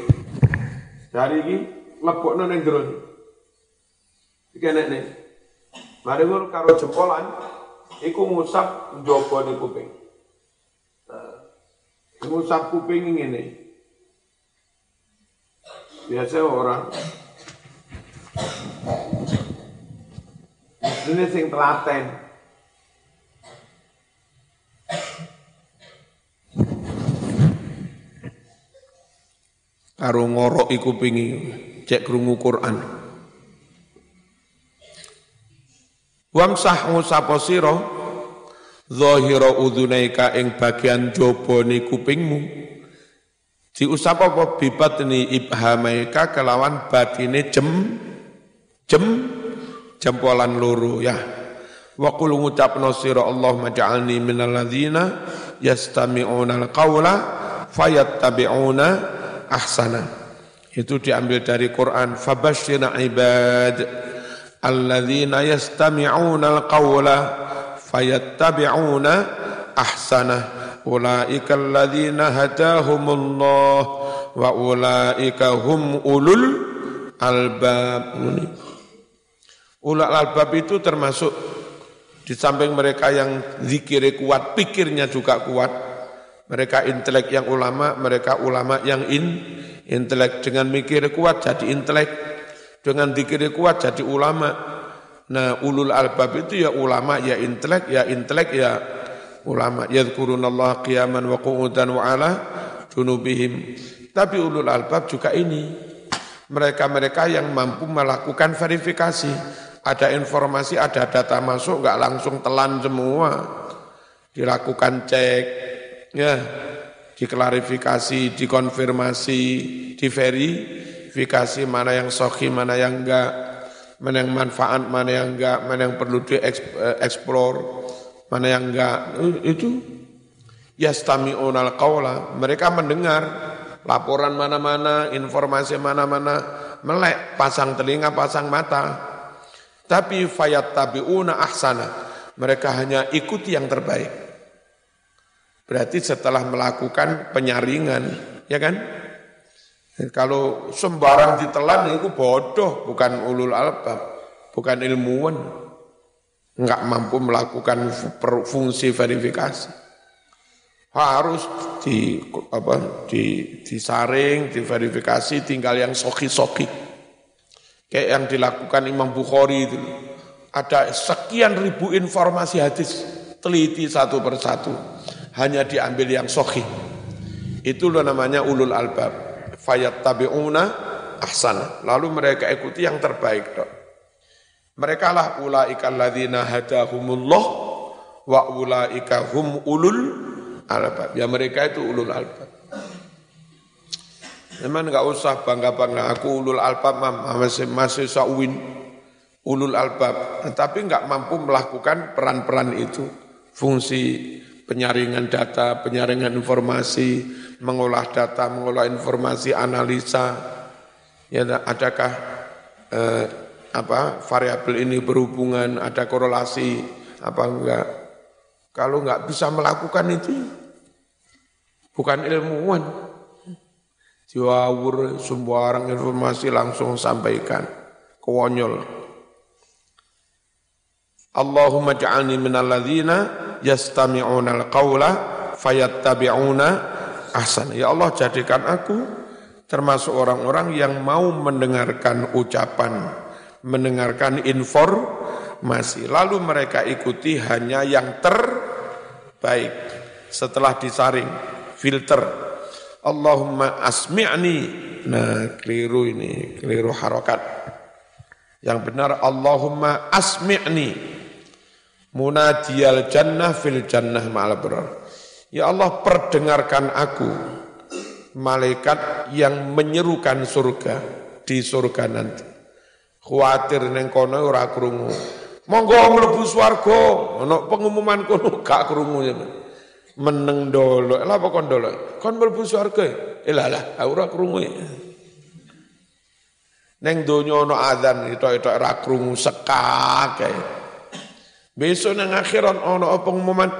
Jari iki lebokno ning jero iki nek nek. Mari karo jempolan. Iku ngusap njaba kuping. Ngusap kuping ngene. Biasa orang ini sing telaten. Karo ngorok iku pingi cek krungu Quran. Wamsah ngusapo sira zahira udhunaika ing bagian jabane kupingmu. Diusap apa bibatni ibhamaika kelawan batine jem jem jempolan loro ya. Wa qul ngucapno sira Allahumma ja'alni minal ladzina yastami'una al-qawla fayattabi'una ahsana. Itu diambil dari Quran fabashshir ibad alladzina yastami'una al-qawla fayattabi'una ahsana. Ulaika alladzina hadahumullah wa ulaika hum ulul albab. Ulul albab itu termasuk di samping mereka yang zikirnya kuat, pikirnya juga kuat. Mereka intelek yang ulama, mereka ulama yang in, intelek dengan mikir kuat jadi intelek, dengan zikir kuat jadi ulama. Nah, ulul albab itu ya ulama, ya intelek, ya intelek, ya ulama. Yadhkurunallaha qiyaman wa qu'udan wa ala junubihim. Tapi ulul albab juga ini. Mereka-mereka yang mampu melakukan verifikasi ada informasi, ada data masuk, nggak langsung telan semua. Dilakukan cek, ya, diklarifikasi, dikonfirmasi, diverifikasi mana yang sohi, mana yang enggak, mana yang manfaat, mana yang enggak, mana yang perlu dieksplor, mana yang enggak. Itu yastami'unal qawla, mereka mendengar laporan mana-mana, informasi mana-mana, melek, pasang telinga, pasang mata, tapi fayat tabiuna ahsana. Mereka hanya ikuti yang terbaik. Berarti setelah melakukan penyaringan, ya kan? Kalau sembarang ditelan itu bodoh, bukan ulul albab, bukan ilmuwan. Enggak mampu melakukan fungsi verifikasi. Harus di apa di disaring, diverifikasi, tinggal yang soki-soki. Kayak yang dilakukan Imam Bukhari itu. Ada sekian ribu informasi hadis, teliti satu persatu. Hanya diambil yang sohi. Itu loh namanya ulul albab. Fayat tabi'una ahsana. Lalu mereka ikuti yang terbaik. Dok. Mereka lah ulaika alladzina hadahumullah wa ulaika hum ulul albab. Ya mereka itu ulul albab. Memang enggak usah bangga-bangga aku ulul albab masih masih sa'win ulul albab, tetapi enggak mampu melakukan peran-peran itu. Fungsi penyaringan data, penyaringan informasi, mengolah data, mengolah informasi, analisa. Ya adakah eh, apa variabel ini berhubungan, ada korelasi apa enggak? Kalau enggak bisa melakukan itu bukan ilmuwan Diwawur sembarang informasi langsung sampaikan. Kewonyol. Allahumma ja'alni minal ladhina yastami'una al-qawla fayattabi'una ahsan. Ya Allah jadikan aku termasuk orang-orang yang mau mendengarkan ucapan, mendengarkan informasi. Lalu mereka ikuti hanya yang terbaik setelah disaring, filter, Allahumma asmi'ni. Nah, keliru ini, keliru harokat. Yang benar Allahumma asmi'ni. Munadiyal jannah fil jannah ma'al Ya Allah perdengarkan aku malaikat yang menyerukan surga di surga nanti. Khawatir neng kono ora krungu. Monggo mlebu swarga, ana pengumuman kono <laughs> gak krungu ya meneng dolo. Lah apa kon dolo? Kon mlebu swarga. Eh lah ora krungu. Neng donya ana azan itu-itu ora krungu sekake. Besok nang akhirat ana pengumuman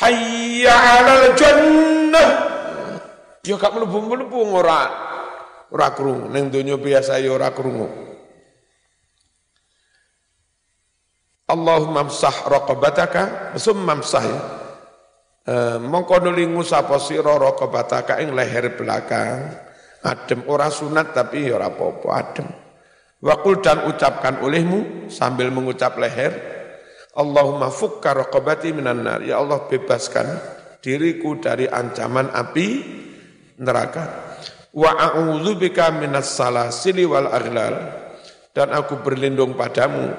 hayya 'alal jannah. Yo gak mlebu-mlebu ora ora krungu. Neng donya biasa yo ora krungu. Allahumma msah raqabataka summa msah ya. E, mongko nuli ngusapa sira raqabataka ing leher belakang adem ora sunat tapi ya ora apa-apa adem Wakul dan ucapkan olehmu sambil mengucap leher Allahumma fukka raqabati minan nar. Ya Allah bebaskan diriku dari ancaman api neraka. Wa a'udzubika minas salasili wal aghlal. Dan aku berlindung padamu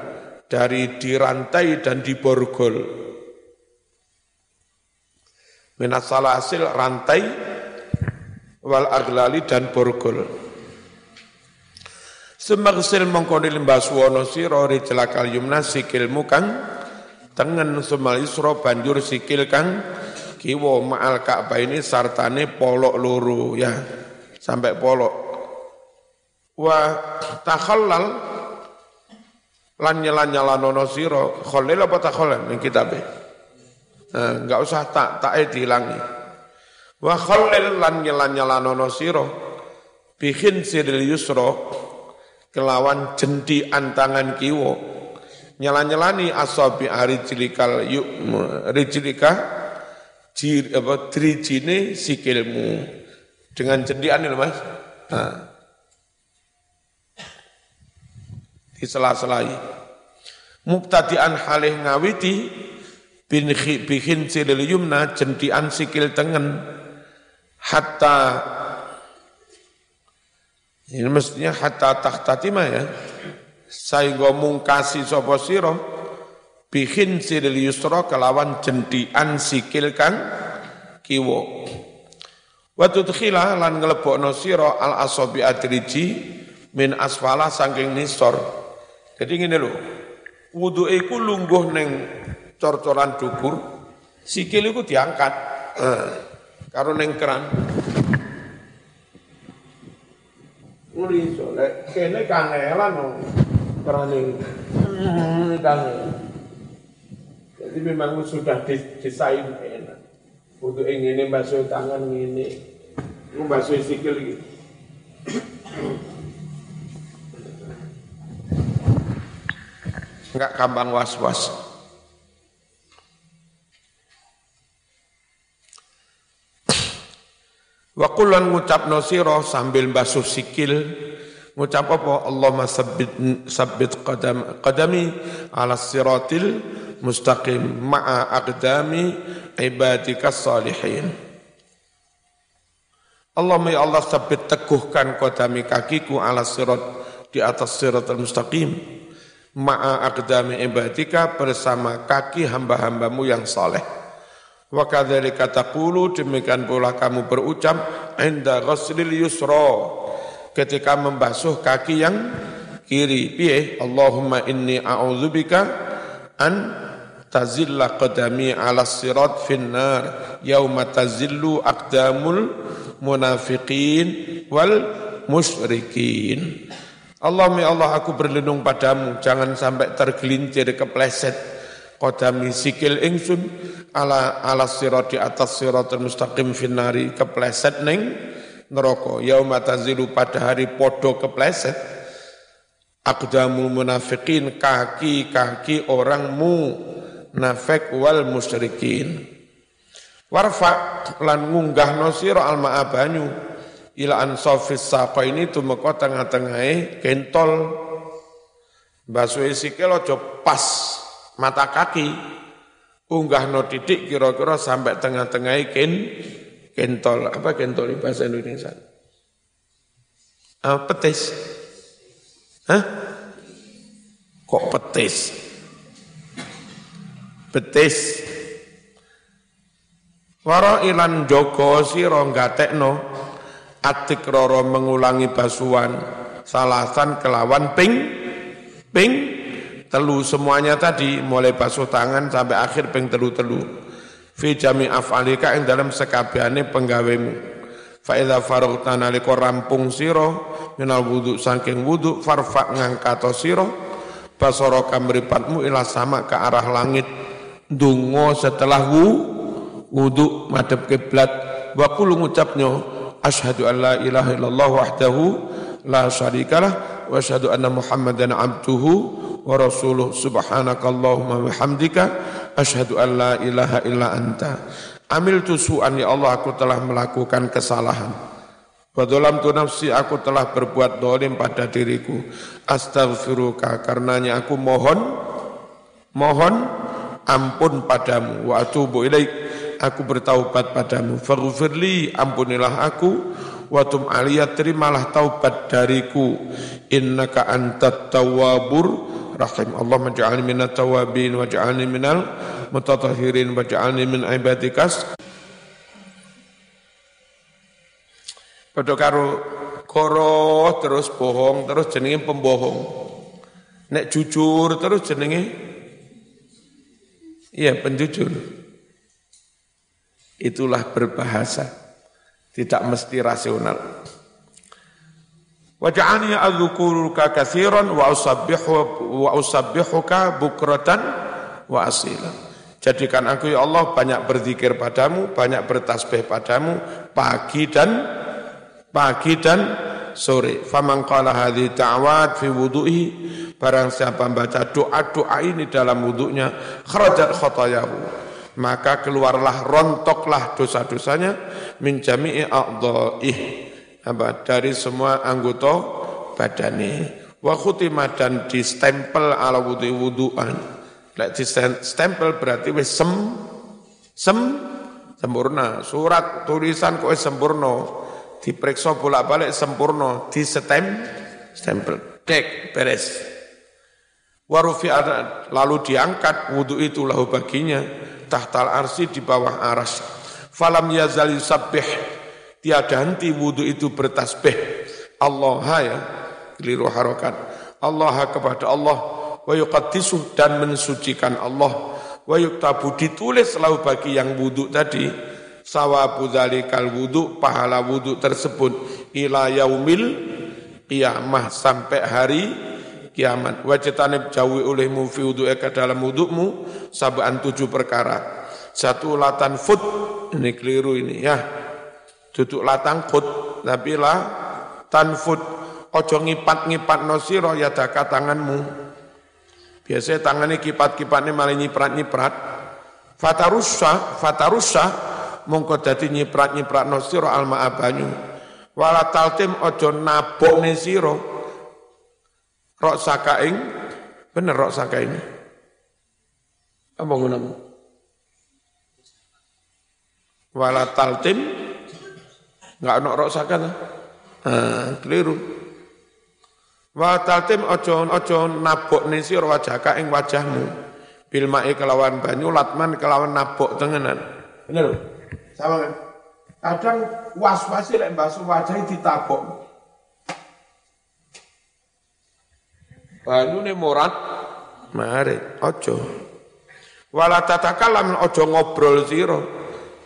dari dirantai dan diborgol. Minas salasil rantai wal aglali dan borgol. Semagsil mongkoni limbah suwono siro celakal yumna sikilmu kang tengen semal isro banjur sikil kang kiwo ma'al ka'bah ini sartane polok luru ya. Sampai polok. Wa takhallal lan nyala nono siro kholil apa takhallal? Ini kitabnya nah, enggak usah tak tak dihilangi wa kholil lan nyala nono siro bikin siril yusro kelawan jendi antangan kiwo nyala-nyalani asabi cilikal yuk rijlika jir apa trijine sikilmu dengan cendian ini Mas nah. di sela-selai mubtadian halih ngawiti bin bihin silil yumna cendian sikil tengen hatta ini mestinya hatta takhtatima ya. Sehingga mungkasi sapa sira bihin siril yusra kelawan jentian sikil kang kiwa. Wa tudkhila lan nglebokno sira al asabi adriji min asfala saking nisor. Jadi ngene lho. Wudu iku lungguh ning cor-coran dukur, sikil iku diangkat. Eh, karo ning keran. Nuliso, lek kene kangelan. Kerane. Jadi memang sudah desain enak. Untuk ini basuh tangan ini, basuh sikil gitu. Enggak gampang was-was. Wa kullan ngucapno sira sambil basuh sikil ngucap apa? Allahumma sabbit sabbit qadam qadami ala siratil mustaqim ma'a aqdami ibadika salihin. Allahumma ya Allah sabbit teguhkan qadami kakiku ala sirat di atas siratal mustaqim ma'a aqdami ibadika bersama kaki hamba-hambamu yang saleh. Wa kadzalika taqulu demikian pula kamu berucap inda ghuslil yusra ketika membasuh kaki yang kiri. Piye? Allahumma inni a'udzubika an tazilla qadami ala sirat finnar yauma tazillu aqdamul munafiqin wal musyrikin. Allahumma Allah aku berlindung padamu jangan sampai tergelincir kepleset Kodami sikil ingsun ala ala sirat di atas siratul mustaqim finari kepleset neng neraka yauma tazilu pada hari podo kepleset aqdamul munafiqin kaki-kaki orang nafek wal musyrikin. Warfa lan ngunggah nosiro al ma'abanyu ila ansofis saqa ini tumeka tengah-tengahe kentol basuh sikil aja pas mata kaki unggah no titik kira-kira sampai tengah-tengah ken kentol apa kentol di bahasa Indonesia? Uh, petis. Hah? kok petis? Petis. Waro ilan joko siro gatekno atik roro mengulangi basuhan salasan kelawan ping ping telu semuanya tadi mulai basuh tangan sampai akhir peng telu-telu fi jami af'alika ing dalam sekabehane penggawemu. Fa idza faraghta nalika rampung sira minal wudu saking wudu farfa ngangkato sira basara kamripatmu ila sama ke arah langit. Dungo setelah wu wudu madhep kiblat. Wa qulu ngucapnya asyhadu an la ilaha illallah wahdahu la syarikalah wa asyhadu anna muhammadan abduhu wa rasuluh. Subhanakallahumma wa hamdika asyhadu an la ilaha illa anta. Amil tusu'an ya Allah aku telah melakukan kesalahan. Wa tu nafsi aku telah berbuat dolim pada diriku. Astaghfiruka karenanya aku mohon mohon ampun padamu. Wa atubu ilaik aku bertaubat padamu. Faghfirli ampunilah aku. Wa tum aliyat terimalah taubat dariku. Innaka antat tawwabur rahim Allah maj'alni minat tawabin waj'alni minal mutatahhirin waj'alni min ibadikas Padha karo koro terus bohong terus jenenge pembohong. Nek jujur terus jenenge iya penjujur. Itulah berbahasa. Tidak mesti rasional. Waj'alni adzkuruka katsiran wa usabbihu wa usabbihuka bukratan wa asila. Jadikan aku ya Allah banyak berzikir padamu, banyak bertasbih padamu pagi dan pagi dan sore. Faman qala hadhi ta'wad fi wudu'i barang siapa membaca doa-doa ini dalam wudhunya kharajat khotayahu maka keluarlah rontoklah dosa-dosanya min jami'i a'dha'ih apa? Dari semua anggota badani wa khutimah dan distempel ala wudhu wudhuan lek stempel berarti wis sem sem sempurna. Surat tulisan kok sempurna? Diperiksa bolak-balik sempurna, di setem, stempel, dek, beres. Warufi lalu diangkat wudhu itu lahu baginya, tahtal arsi di bawah aras. Falam yazal yusabbih, tiada henti wudhu itu bertasbih. Allah ya, keliru harokat. Allah kepada Allah, wa yuqaddisuh dan mensucikan Allah, wa yuktabu ditulis lahu bagi yang wudhu tadi, sawabu dzalikal wudu pahala wudu tersebut. Ila yaumil qiyamah sampai hari kiamat. Wajitanib jauhi olehmu fi wudu'ika dalam wudu'mu saban tujuh perkara. Satu latan foot ini keliru ini ya duduk latang foot tapi lah tanfut. Ojo ngipat-ngipat nosiro ya daka tanganmu. Biasanya tangannya kipat-kipatnya malah nyiprat-nyiprat. Fatarussa fatarussa mongko dadi nyiprat-nyipratno sira alma abanyu. Wala taltim aja nabokne sira rok sakaing bener rok sakaing apa ngono wala taltim enggak ono rok saka ta ah keliru wala taltim aja aja nabokne sira wajaka ing wajahmu bil kelawan banyu latman kelawan nabok tengenan bener sama kan? Kadang was-was lek basuh wajah ditabok. Banyune morat mari ojo. Wala tatakalam ojo ngobrol sira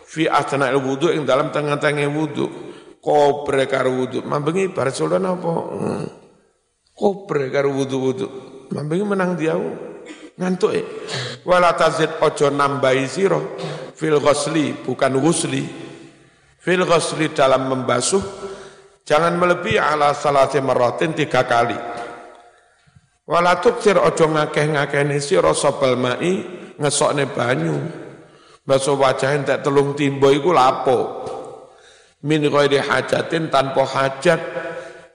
fi asna'il wudu ing dalam tengah-tengah wudu. Kobre karo wudu. Mambengi bar apa? Hmm. Kobre karo wudu-wudu. Mambengi menang diau. Ngantuk e. Wala tazid ojo nambahi sira fil ghusli bukan ghusli fil ghusli dalam membasuh jangan melebihi ala salati maratin tiga kali wala tuktir ojo ngakeh-ngakehni sira sabal mai ngesokne banyu basuh wajah entek telung timbo iku lapo min ghairi hajatin tanpa hajat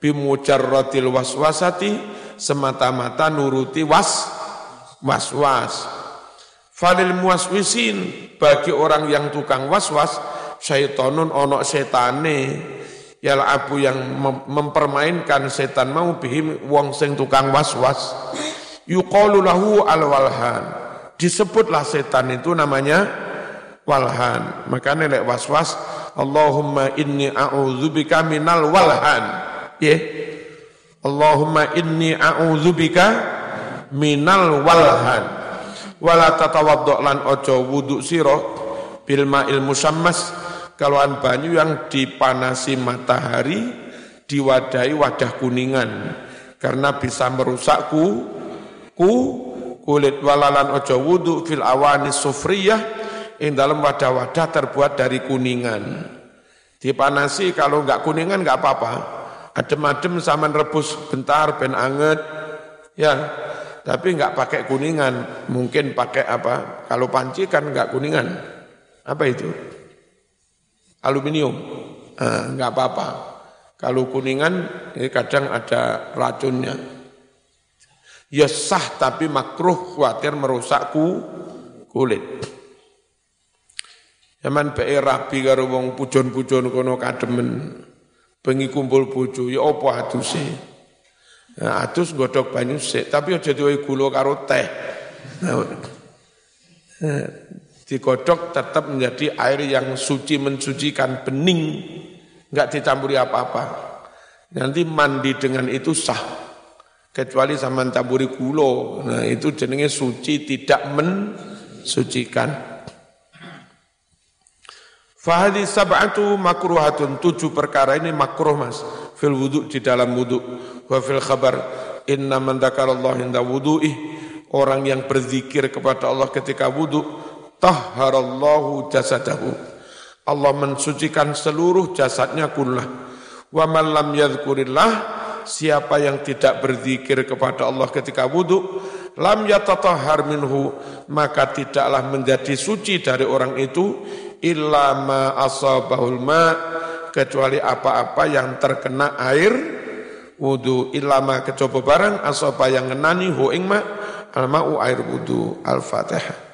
bimujarratil waswasati semata-mata nuruti was was-was. Falil muaswisin bagi orang yang tukang waswas syaitonun onok setane. Yal abu yang mempermainkan setan mau bihim wong sing tukang waswas. Yuqalu lahu al walhan. Disebutlah setan itu namanya walhan. Makanya lek waswas Allahumma inni a'udzubika minal walhan. Ya. Allahumma inni a'udzubika minal walhan. Wala tatawaddo lan ojo wudu siro bil ma'il musammas. Kaluan banyu yang dipanasi matahari diwadahi wadah kuningan. Karena bisa merusakku ku kulit. Walalan ojo wudu fil awani sufriyah in dalam wadah-wadah terbuat dari kuningan dipanasi kalau enggak kuningan enggak apa-apa adem-adem sama rebus bentar ben anget ya tapi nggak pakai kuningan, mungkin pakai apa? Kalau panci kan nggak kuningan. Apa itu? Aluminium. Nah, nggak apa-apa. Kalau kuningan, ini kadang ada racunnya. Ya sah tapi makruh khawatir merusak kulit. Zaman bae rabi karo wong pujon-pujon kono kademen. Bengi kumpul bojo, ya apa aduse? Nah, atus godok banyu sik, tapi aja diwehi gula karo teh. Nah, digodok tetap menjadi air yang suci mensucikan bening, enggak dicampuri apa-apa. Nanti mandi dengan itu sah. Kecuali sama campuri gula. Nah, itu jenenge suci tidak mensucikan. Fahadi sab'atu makruhatun. Tujuh perkara ini makruh mas. Fil wudhu di dalam wudhu wa fil khabar inna man dzakarallahu inda wudu'ih orang yang berzikir kepada Allah ketika wudu tahharallahu jasadahu. Allah mensucikan seluruh jasadnya kullah. Wa man lam yadhkurillah. Siapa yang tidak berzikir kepada Allah ketika wudu lam yatatahhar minhu. Maka tidaklah menjadi suci dari orang itu illa ma asabahul ma kecuali apa-apa yang terkena air. Wudu ilama kecoba barang asapa yang ngenani hu ing ma al ma'u air wudu al-fatihah